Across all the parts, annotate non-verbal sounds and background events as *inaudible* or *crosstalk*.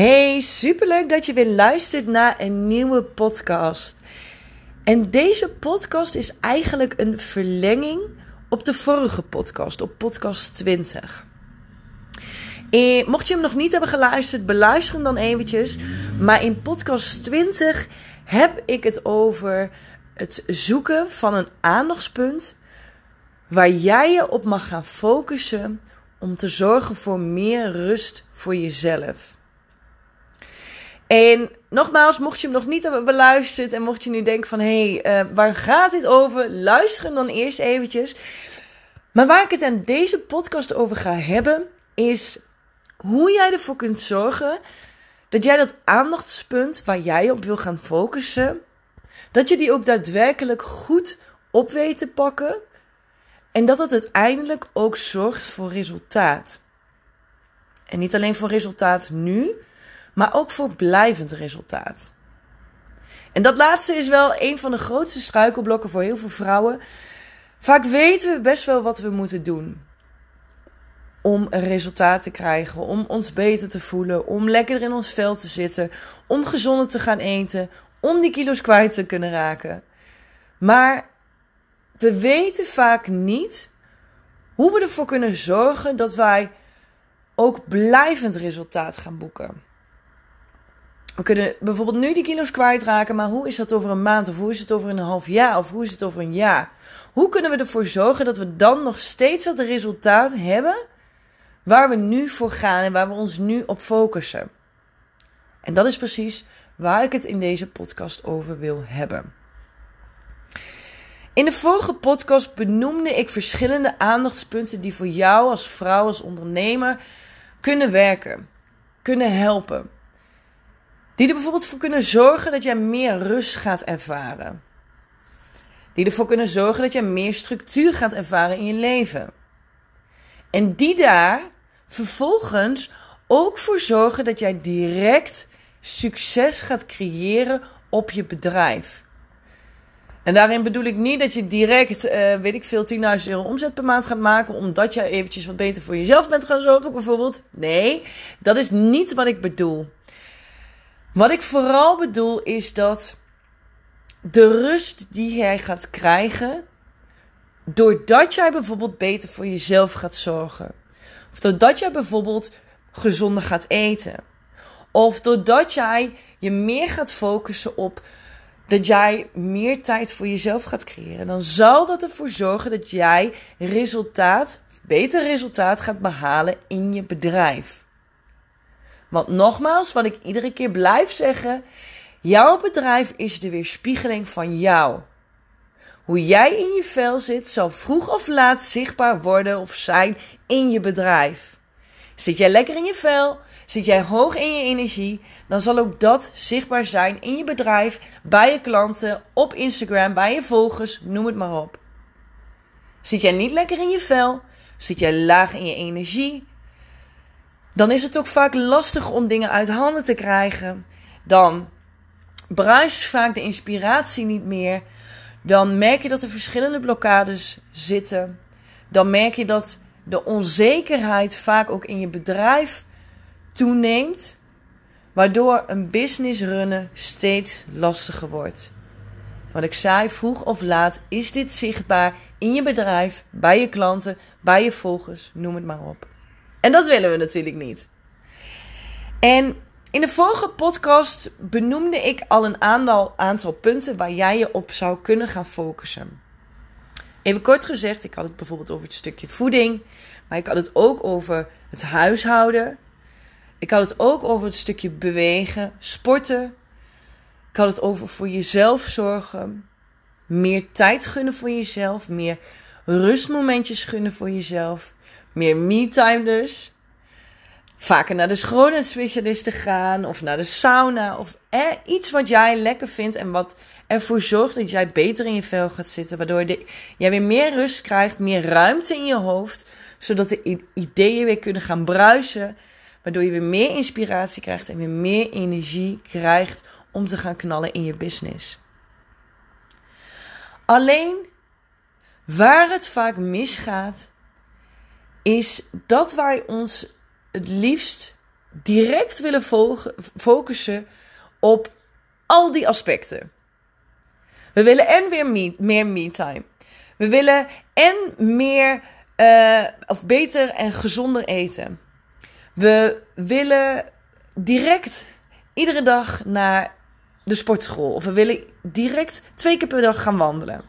Hey, superleuk dat je weer luistert naar een nieuwe podcast. En deze podcast is eigenlijk een verlenging op de vorige podcast, op podcast 20. En mocht je hem nog niet hebben geluisterd, beluister hem dan eventjes. Maar in podcast 20 heb ik het over het zoeken van een aandachtspunt waar jij je op mag gaan focussen om te zorgen voor meer rust voor jezelf. En nogmaals, mocht je hem nog niet hebben beluisterd en mocht je nu denken van hé, hey, uh, waar gaat dit over? Luister hem dan eerst eventjes. Maar waar ik het in deze podcast over ga hebben, is hoe jij ervoor kunt zorgen dat jij dat aandachtspunt waar jij op wil gaan focussen, dat je die ook daadwerkelijk goed op weet te pakken en dat het uiteindelijk ook zorgt voor resultaat. En niet alleen voor resultaat nu, maar ook voor blijvend resultaat. En dat laatste is wel een van de grootste struikelblokken voor heel veel vrouwen. Vaak weten we best wel wat we moeten doen om een resultaat te krijgen, om ons beter te voelen, om lekker in ons vel te zitten, om gezonder te gaan eten, om die kilo's kwijt te kunnen raken. Maar we weten vaak niet hoe we ervoor kunnen zorgen dat wij ook blijvend resultaat gaan boeken. We kunnen bijvoorbeeld nu die kilo's kwijtraken, maar hoe is dat over een maand? Of hoe is het over een half jaar? Of hoe is het over een jaar? Hoe kunnen we ervoor zorgen dat we dan nog steeds dat resultaat hebben waar we nu voor gaan en waar we ons nu op focussen? En dat is precies waar ik het in deze podcast over wil hebben. In de vorige podcast benoemde ik verschillende aandachtspunten die voor jou als vrouw, als ondernemer kunnen werken, kunnen helpen. Die er bijvoorbeeld voor kunnen zorgen dat jij meer rust gaat ervaren. Die ervoor kunnen zorgen dat jij meer structuur gaat ervaren in je leven. En die daar vervolgens ook voor zorgen dat jij direct succes gaat creëren op je bedrijf. En daarin bedoel ik niet dat je direct, uh, weet ik veel, 10.000 euro omzet per maand gaat maken. omdat je eventjes wat beter voor jezelf bent gaan zorgen, bijvoorbeeld. Nee, dat is niet wat ik bedoel. Wat ik vooral bedoel is dat de rust die jij gaat krijgen. doordat jij bijvoorbeeld beter voor jezelf gaat zorgen. Of doordat jij bijvoorbeeld gezonder gaat eten. Of doordat jij je meer gaat focussen op dat jij meer tijd voor jezelf gaat creëren, dan zal dat ervoor zorgen dat jij resultaat, beter resultaat gaat behalen in je bedrijf. Want nogmaals, wat ik iedere keer blijf zeggen, jouw bedrijf is de weerspiegeling van jou. Hoe jij in je vel zit, zal vroeg of laat zichtbaar worden of zijn in je bedrijf. Zit jij lekker in je vel, Zit jij hoog in je energie, dan zal ook dat zichtbaar zijn in je bedrijf, bij je klanten, op Instagram, bij je volgers, noem het maar op. Zit jij niet lekker in je vel, zit jij laag in je energie, dan is het ook vaak lastig om dingen uit handen te krijgen. Dan bruist vaak de inspiratie niet meer. Dan merk je dat er verschillende blokkades zitten. Dan merk je dat de onzekerheid vaak ook in je bedrijf toeneemt, waardoor een business runnen steeds lastiger wordt. Wat ik zei, vroeg of laat is dit zichtbaar in je bedrijf, bij je klanten, bij je volgers, noem het maar op. En dat willen we natuurlijk niet. En in de vorige podcast benoemde ik al een aantal, aantal punten waar jij je op zou kunnen gaan focussen. Even kort gezegd, ik had het bijvoorbeeld over het stukje voeding, maar ik had het ook over het huishouden, ik had het ook over het stukje bewegen, sporten. Ik had het over voor jezelf zorgen. Meer tijd gunnen voor jezelf. Meer rustmomentjes gunnen voor jezelf. Meer me-time dus. Vaker naar de schoonheidsspecialisten gaan. Of naar de sauna. Of eh, iets wat jij lekker vindt. En wat ervoor zorgt dat jij beter in je vel gaat zitten. Waardoor jij weer meer rust krijgt. Meer ruimte in je hoofd. Zodat de ideeën weer kunnen gaan bruisen. Waardoor je weer meer inspiratie krijgt en weer meer energie krijgt om te gaan knallen in je business. Alleen waar het vaak misgaat, is dat wij ons het liefst direct willen focussen op al die aspecten. We willen en weer me meer me-time. We willen en meer uh, of beter en gezonder eten. We willen direct iedere dag naar de sportschool. Of we willen direct twee keer per dag gaan wandelen.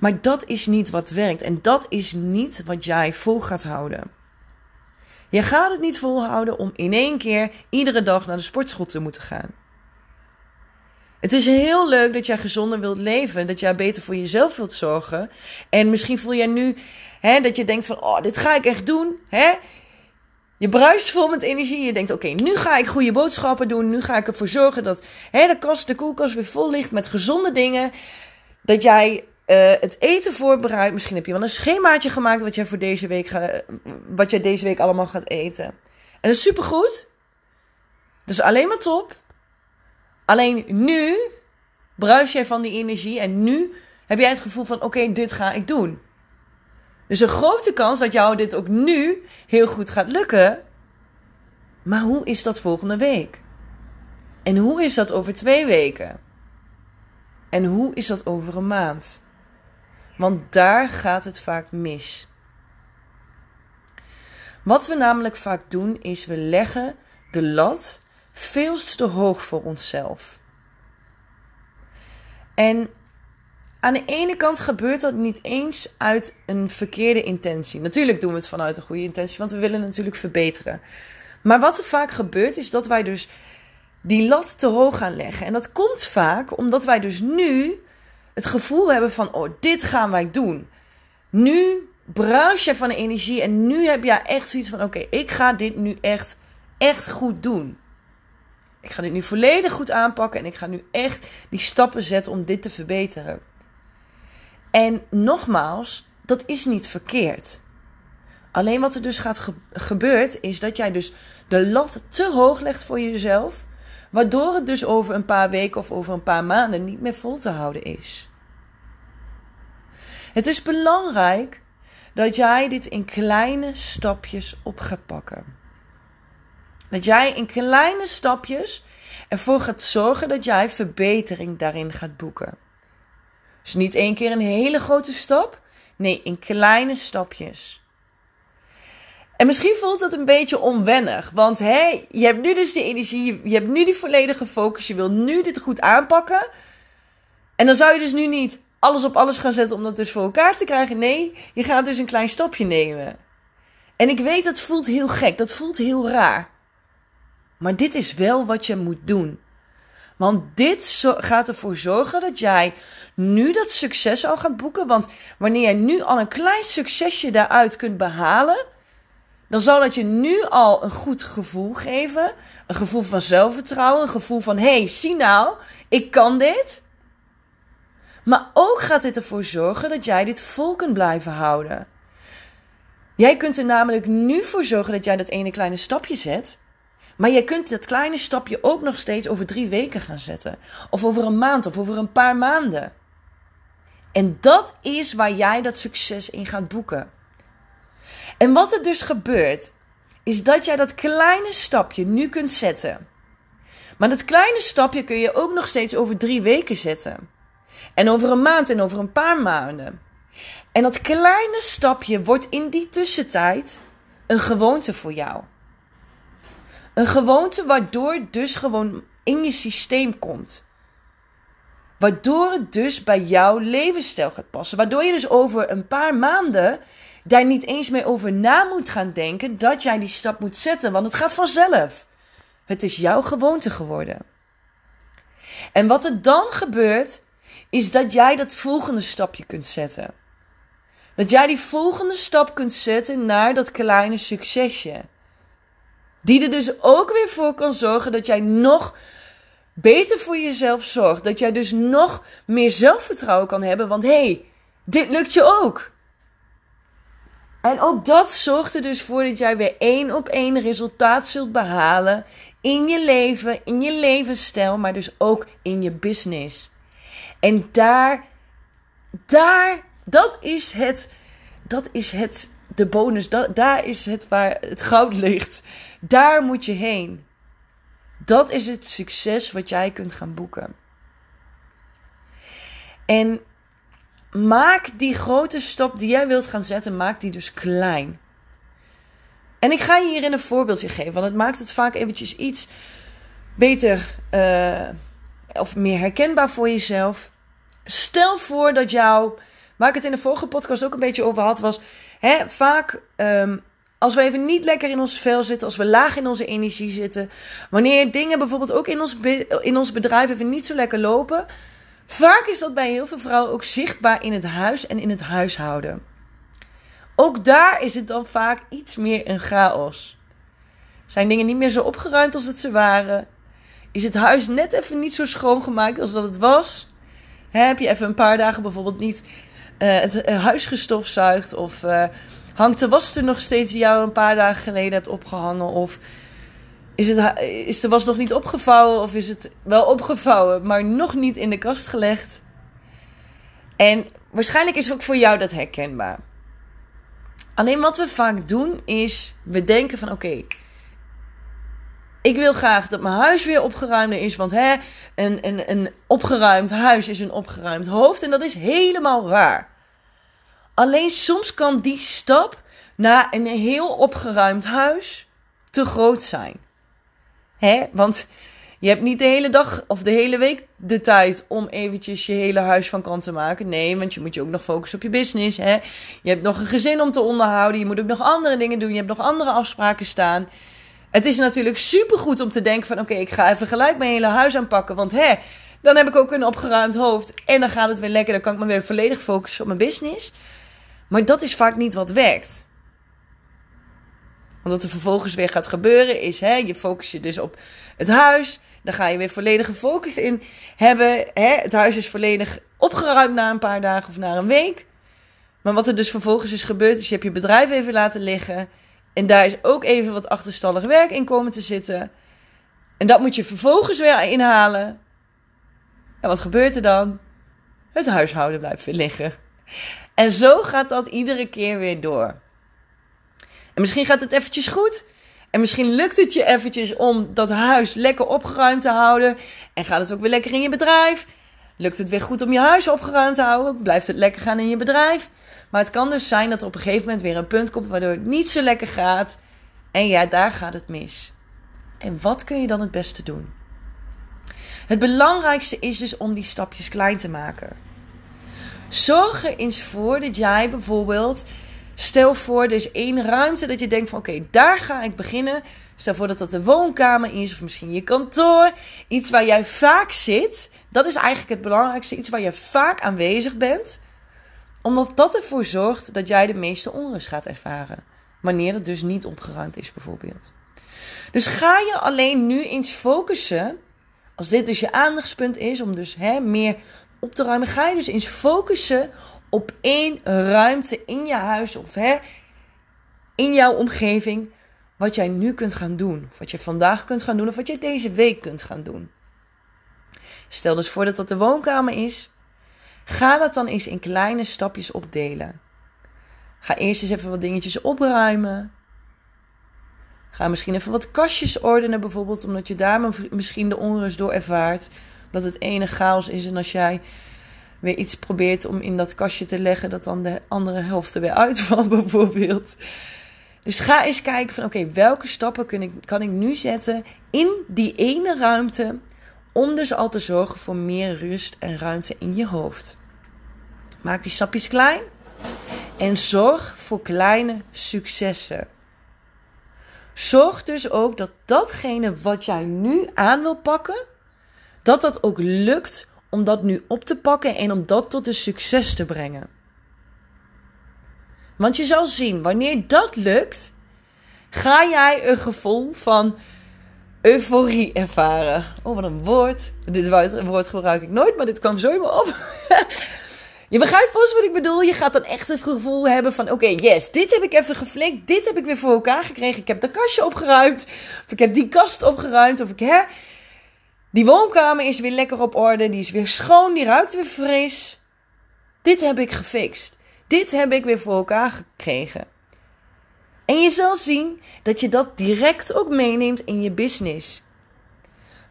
Maar dat is niet wat werkt. En dat is niet wat jij vol gaat houden. Je gaat het niet volhouden om in één keer iedere dag naar de sportschool te moeten gaan. Het is heel leuk dat jij gezonder wilt leven, dat jij beter voor jezelf wilt zorgen. En misschien voel jij nu hè, dat je denkt van, oh, dit ga ik echt doen. Hè? Je bruist vol met energie. Je denkt, oké, nu ga ik goede boodschappen doen. Nu ga ik ervoor zorgen dat hè, de kast, de koelkast weer vol ligt met gezonde dingen. Dat jij uh, het eten voorbereidt. Misschien heb je wel een schemaatje gemaakt wat jij, voor deze week ga, wat jij deze week allemaal gaat eten. En dat is supergoed. Dat is alleen maar top. Alleen nu bruis jij van die energie en nu heb jij het gevoel van: oké, dit ga ik doen. Dus een grote kans dat jou dit ook nu heel goed gaat lukken. Maar hoe is dat volgende week? En hoe is dat over twee weken? En hoe is dat over een maand? Want daar gaat het vaak mis. Wat we namelijk vaak doen is we leggen de lat veel te hoog voor onszelf. En aan de ene kant gebeurt dat niet eens uit een verkeerde intentie. Natuurlijk doen we het vanuit een goede intentie, want we willen natuurlijk verbeteren. Maar wat er vaak gebeurt is dat wij dus die lat te hoog gaan leggen. En dat komt vaak omdat wij dus nu het gevoel hebben van, oh, dit gaan wij doen. Nu bruis je van de energie en nu heb je echt zoiets van, oké, ik ga dit nu echt, echt goed doen. Ik ga dit nu volledig goed aanpakken en ik ga nu echt die stappen zetten om dit te verbeteren. En nogmaals, dat is niet verkeerd. Alleen wat er dus gaat ge gebeurt, is dat jij dus de lat te hoog legt voor jezelf. Waardoor het dus over een paar weken of over een paar maanden niet meer vol te houden is. Het is belangrijk dat jij dit in kleine stapjes op gaat pakken. Dat jij in kleine stapjes ervoor gaat zorgen dat jij verbetering daarin gaat boeken. Dus niet één keer een hele grote stap, nee, in kleine stapjes. En misschien voelt dat een beetje onwennig, want hé, je hebt nu dus die energie, je hebt nu die volledige focus, je wil nu dit goed aanpakken. En dan zou je dus nu niet alles op alles gaan zetten om dat dus voor elkaar te krijgen. Nee, je gaat dus een klein stapje nemen. En ik weet, dat voelt heel gek, dat voelt heel raar. Maar dit is wel wat je moet doen. Want dit gaat ervoor zorgen dat jij nu dat succes al gaat boeken. Want wanneer jij nu al een klein succesje daaruit kunt behalen, dan zal dat je nu al een goed gevoel geven. Een gevoel van zelfvertrouwen. Een gevoel van: hé, hey, zie nou, ik kan dit. Maar ook gaat dit ervoor zorgen dat jij dit vol kunt blijven houden. Jij kunt er namelijk nu voor zorgen dat jij dat ene kleine stapje zet. Maar je kunt dat kleine stapje ook nog steeds over drie weken gaan zetten. Of over een maand of over een paar maanden. En dat is waar jij dat succes in gaat boeken. En wat er dus gebeurt, is dat jij dat kleine stapje nu kunt zetten. Maar dat kleine stapje kun je ook nog steeds over drie weken zetten. En over een maand en over een paar maanden. En dat kleine stapje wordt in die tussentijd een gewoonte voor jou. Een gewoonte waardoor het dus gewoon in je systeem komt. Waardoor het dus bij jouw levensstijl gaat passen. Waardoor je dus over een paar maanden daar niet eens meer over na moet gaan denken dat jij die stap moet zetten. Want het gaat vanzelf. Het is jouw gewoonte geworden. En wat er dan gebeurt, is dat jij dat volgende stapje kunt zetten. Dat jij die volgende stap kunt zetten naar dat kleine succesje. Die er dus ook weer voor kan zorgen dat jij nog beter voor jezelf zorgt. Dat jij dus nog meer zelfvertrouwen kan hebben. Want hé, hey, dit lukt je ook. En ook dat zorgt er dus voor dat jij weer één op één resultaat zult behalen in je leven, in je levensstijl, maar dus ook in je business. En daar, daar, dat is het, dat is het de bonus, da daar is het waar het goud *laughs* ligt. Daar moet je heen. Dat is het succes wat jij kunt gaan boeken. En maak die grote stap die jij wilt gaan zetten, maak die dus klein. En ik ga je hierin een voorbeeldje geven, want het maakt het vaak eventjes iets beter uh, of meer herkenbaar voor jezelf. Stel voor dat jou, waar ik het in de vorige podcast ook een beetje over had, was hè, vaak um, als we even niet lekker in ons vel zitten, als we laag in onze energie zitten, wanneer dingen bijvoorbeeld ook in ons, in ons bedrijf even niet zo lekker lopen, vaak is dat bij heel veel vrouwen ook zichtbaar in het huis en in het huishouden. Ook daar is het dan vaak iets meer een chaos. Zijn dingen niet meer zo opgeruimd als het ze waren? Is het huis net even niet zo schoongemaakt als dat het was? Heb je even een paar dagen bijvoorbeeld niet uh, het uh, huis gestofzuigd? Of uh, hangt de was er nog steeds die jou een paar dagen geleden hebt opgehangen? Of is, het, is de was nog niet opgevouwen? Of is het wel opgevouwen, maar nog niet in de kast gelegd? En waarschijnlijk is ook voor jou dat herkenbaar. Alleen wat we vaak doen is, we denken van oké, ik wil graag dat mijn huis weer opgeruimd is. Want hè, een, een, een opgeruimd huis is een opgeruimd hoofd. En dat is helemaal waar. Alleen soms kan die stap naar een heel opgeruimd huis te groot zijn. Hè? Want je hebt niet de hele dag of de hele week de tijd om eventjes je hele huis van kant te maken. Nee, want je moet je ook nog focussen op je business. Hè? Je hebt nog een gezin om te onderhouden. Je moet ook nog andere dingen doen. Je hebt nog andere afspraken staan. Het is natuurlijk supergoed om te denken van... oké, ik ga even gelijk mijn hele huis aanpakken. Want hè, dan heb ik ook een opgeruimd hoofd. En dan gaat het weer lekker. Dan kan ik me weer volledig focussen op mijn business. Maar dat is vaak niet wat werkt. Want wat er vervolgens weer gaat gebeuren is... Hè, je focus je dus op het huis... Dan ga je weer volledige focus in hebben. Hè? Het huis is volledig opgeruimd na een paar dagen of na een week. Maar wat er dus vervolgens is gebeurd, is je hebt je bedrijf even laten liggen. En daar is ook even wat achterstallig werk in komen te zitten. En dat moet je vervolgens weer inhalen. En wat gebeurt er dan? Het huishouden blijft weer liggen. En zo gaat dat iedere keer weer door. En misschien gaat het eventjes goed. En misschien lukt het je eventjes om dat huis lekker opgeruimd te houden. En gaat het ook weer lekker in je bedrijf. Lukt het weer goed om je huis opgeruimd te houden? Blijft het lekker gaan in je bedrijf? Maar het kan dus zijn dat er op een gegeven moment weer een punt komt waardoor het niet zo lekker gaat. En ja, daar gaat het mis. En wat kun je dan het beste doen? Het belangrijkste is dus om die stapjes klein te maken. Zorg er eens voor dat jij bijvoorbeeld, stel voor, er is één ruimte dat je denkt van oké, daar ga ik beginnen. Stel voor dat dat de woonkamer is of misschien je kantoor. Iets waar jij vaak zit. Dat is eigenlijk het belangrijkste. Iets waar je vaak aanwezig bent omdat dat ervoor zorgt dat jij de meeste onrust gaat ervaren. Wanneer het dus niet opgeruimd is, bijvoorbeeld. Dus ga je alleen nu eens focussen. Als dit dus je aandachtspunt is om dus hè, meer op te ruimen, ga je dus eens focussen op één ruimte in je huis of hè, in jouw omgeving. Wat jij nu kunt gaan doen. Wat je vandaag kunt gaan doen of wat je deze week kunt gaan doen. Stel dus voor dat dat de woonkamer is. Ga dat dan eens in kleine stapjes opdelen. Ga eerst eens even wat dingetjes opruimen. Ga misschien even wat kastjes ordenen, bijvoorbeeld, omdat je daar misschien de onrust door ervaart. Dat het ene chaos is en als jij weer iets probeert om in dat kastje te leggen, dat dan de andere helft er weer *laughs* uitvalt, bijvoorbeeld. Dus ga eens kijken van oké, welke stappen ik, kan ik nu zetten in die ene ruimte om dus al te zorgen voor meer rust en ruimte in je hoofd. Maak die stapjes klein en zorg voor kleine successen. Zorg dus ook dat datgene wat jij nu aan wil pakken, dat dat ook lukt om dat nu op te pakken en om dat tot een succes te brengen. Want je zal zien, wanneer dat lukt, ga jij een gevoel van euforie ervaren. Oh, wat een woord. Dit woord gebruik ik nooit, maar dit kwam zo in me op. *laughs* Je begrijpt vast wat ik bedoel. Je gaat dan echt het gevoel hebben van: oké, yes, dit heb ik even geflikt. Dit heb ik weer voor elkaar gekregen. Ik heb de kastje opgeruimd. Of ik heb die kast opgeruimd. Of ik hè. Die woonkamer is weer lekker op orde. Die is weer schoon. Die ruikt weer fris. Dit heb ik gefixt. Dit heb ik weer voor elkaar gekregen. En je zal zien dat je dat direct ook meeneemt in je business.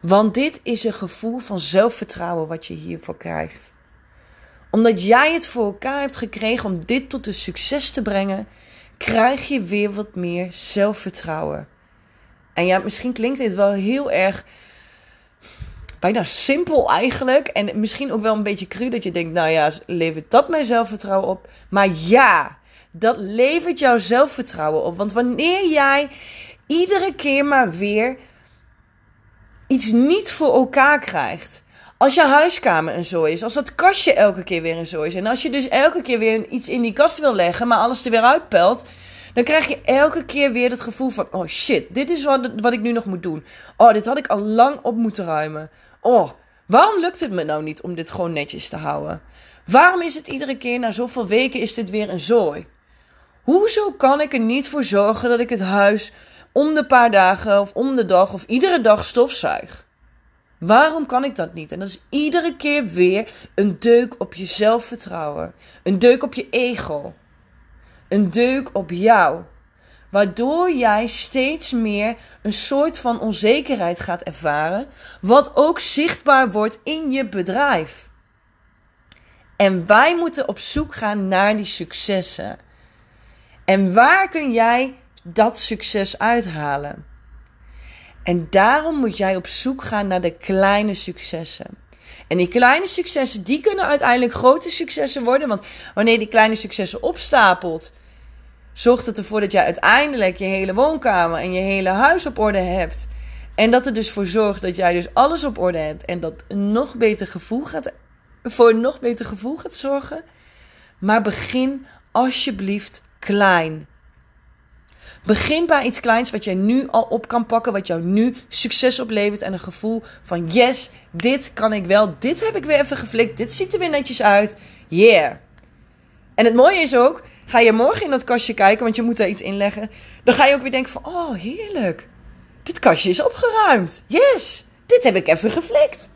Want dit is een gevoel van zelfvertrouwen wat je hiervoor krijgt. Omdat jij het voor elkaar hebt gekregen om dit tot een succes te brengen, krijg je weer wat meer zelfvertrouwen. En ja, misschien klinkt dit wel heel erg bijna simpel eigenlijk. En misschien ook wel een beetje cru dat je denkt, nou ja, levert dat mijn zelfvertrouwen op? Maar ja, dat levert jouw zelfvertrouwen op. Want wanneer jij iedere keer maar weer iets niet voor elkaar krijgt. Als je huiskamer een zooi is, als dat kastje elke keer weer een zooi is. En als je dus elke keer weer iets in die kast wil leggen, maar alles er weer uitpelt. Dan krijg je elke keer weer het gevoel van: oh shit, dit is wat, wat ik nu nog moet doen. Oh, dit had ik al lang op moeten ruimen. Oh, waarom lukt het me nou niet om dit gewoon netjes te houden? Waarom is het iedere keer na zoveel weken is dit weer een zooi? Hoezo kan ik er niet voor zorgen dat ik het huis om de paar dagen of om de dag of iedere dag stofzuig? Waarom kan ik dat niet? En dat is iedere keer weer een deuk op je zelfvertrouwen. Een deuk op je ego. Een deuk op jou. Waardoor jij steeds meer een soort van onzekerheid gaat ervaren, wat ook zichtbaar wordt in je bedrijf. En wij moeten op zoek gaan naar die successen. En waar kun jij dat succes uithalen? En daarom moet jij op zoek gaan naar de kleine successen. En die kleine successen, die kunnen uiteindelijk grote successen worden. Want wanneer die kleine successen opstapelt, zorgt het ervoor dat jij uiteindelijk je hele woonkamer en je hele huis op orde hebt. En dat er dus voor zorgt dat jij dus alles op orde hebt. En dat nog beter gevoel gaat, voor een nog beter gevoel gaat zorgen. Maar begin alsjeblieft klein. Begin bij iets kleins wat jij nu al op kan pakken, wat jou nu succes oplevert en een gevoel van yes, dit kan ik wel, dit heb ik weer even geflikt, dit ziet er weer netjes uit, yeah. En het mooie is ook, ga je morgen in dat kastje kijken, want je moet daar iets inleggen, dan ga je ook weer denken van oh heerlijk, dit kastje is opgeruimd, yes, dit heb ik even geflikt.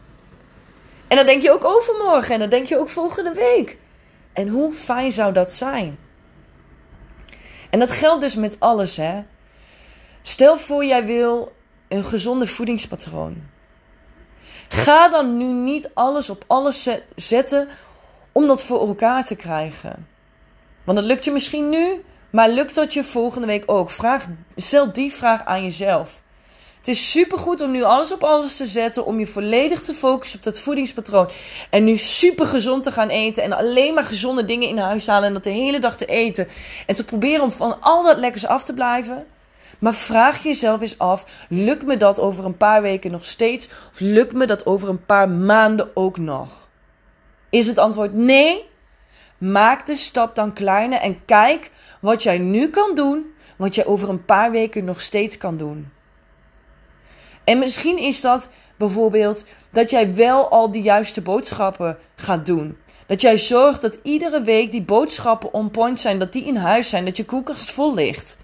En dan denk je ook overmorgen en dan denk je ook volgende week. En hoe fijn zou dat zijn? En dat geldt dus met alles, hè. Stel voor jij wil een gezonde voedingspatroon. Ga dan nu niet alles op alles zetten om dat voor elkaar te krijgen. Want dat lukt je misschien nu, maar lukt dat je volgende week ook? Vraag, stel die vraag aan jezelf. Het is supergoed om nu alles op alles te zetten. Om je volledig te focussen op dat voedingspatroon. En nu super gezond te gaan eten. En alleen maar gezonde dingen in huis halen. En dat de hele dag te eten. En te proberen om van al dat lekkers af te blijven. Maar vraag jezelf eens af: lukt me dat over een paar weken nog steeds? Of lukt me dat over een paar maanden ook nog? Is het antwoord nee? Maak de stap dan kleiner en kijk wat jij nu kan doen, wat jij over een paar weken nog steeds kan doen. En misschien is dat bijvoorbeeld dat jij wel al de juiste boodschappen gaat doen. Dat jij zorgt dat iedere week die boodschappen on point zijn, dat die in huis zijn, dat je koelkast vol ligt.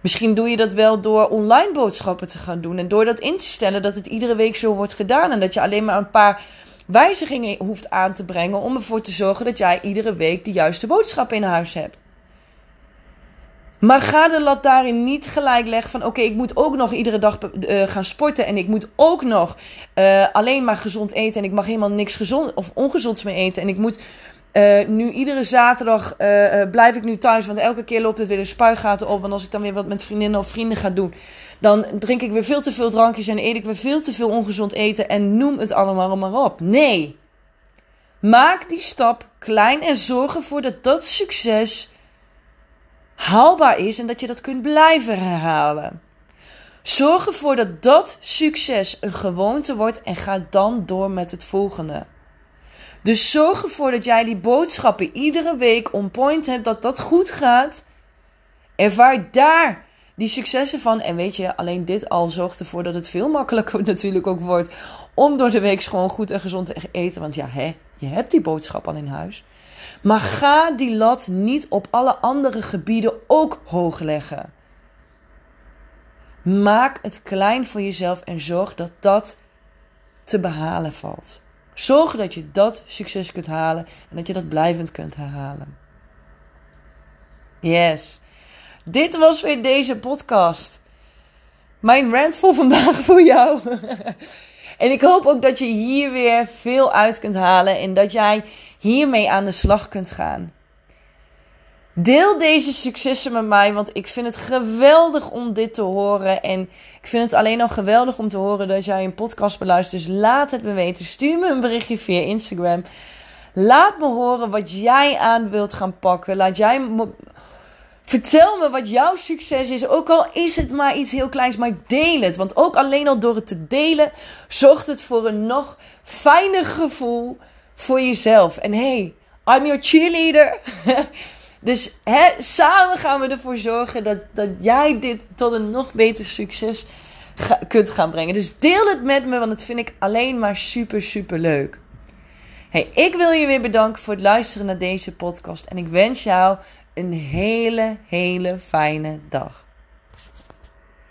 Misschien doe je dat wel door online boodschappen te gaan doen en door dat in te stellen dat het iedere week zo wordt gedaan en dat je alleen maar een paar wijzigingen hoeft aan te brengen om ervoor te zorgen dat jij iedere week de juiste boodschappen in huis hebt. Maar ga de lat daarin niet gelijk leggen van oké, ik moet ook nog iedere dag uh, gaan sporten en ik moet ook nog uh, alleen maar gezond eten en ik mag helemaal niks gezond of ongezonds meer eten en ik moet uh, nu iedere zaterdag blijf ik nu thuis, want elke keer loopt het weer de spuigaten op, want als ik dan weer wat met vriendinnen of vrienden ga doen, dan drink ik weer veel te veel drankjes en eet ik weer veel te veel ongezond eten en noem het allemaal maar op. Nee. Maak die stap klein en zorg ervoor dat dat succes haalbaar is en dat je dat kunt blijven herhalen. Zorg ervoor dat dat succes een gewoonte wordt en ga dan door met het volgende. Dus zorg ervoor dat jij die boodschappen iedere week on point hebt, dat dat goed gaat. Ervaar daar die successen van. En weet je, alleen dit al zorgt ervoor dat het veel makkelijker *laughs* natuurlijk ook wordt om door de week gewoon goed en gezond te eten. Want ja, hè, je hebt die boodschap al in huis. Maar ga die lat niet op alle andere gebieden ook hoog leggen. Maak het klein voor jezelf en zorg dat dat te behalen valt. Zorg dat je dat succes kunt halen en dat je dat blijvend kunt herhalen. Yes. Dit was weer deze podcast. Mijn rant voor vandaag *laughs* voor jou. *laughs* en ik hoop ook dat je hier weer veel uit kunt halen en dat jij hiermee aan de slag kunt gaan. Deel deze successen met mij, want ik vind het geweldig om dit te horen. En ik vind het alleen al geweldig om te horen dat jij een podcast beluistert. Dus laat het me weten. Stuur me een berichtje via Instagram. Laat me horen wat jij aan wilt gaan pakken. Laat jij me... Vertel me wat jouw succes is. Ook al is het maar iets heel kleins, maar deel het. Want ook alleen al door het te delen, zorgt het voor een nog fijner gevoel voor jezelf. En hey, I'm your cheerleader. *laughs* dus hè, samen gaan we ervoor zorgen dat, dat jij dit tot een nog beter succes kunt gaan brengen. Dus deel het met me, want dat vind ik alleen maar super, super leuk. Hey, ik wil je weer bedanken voor het luisteren naar deze podcast. En ik wens jou een hele, hele fijne dag.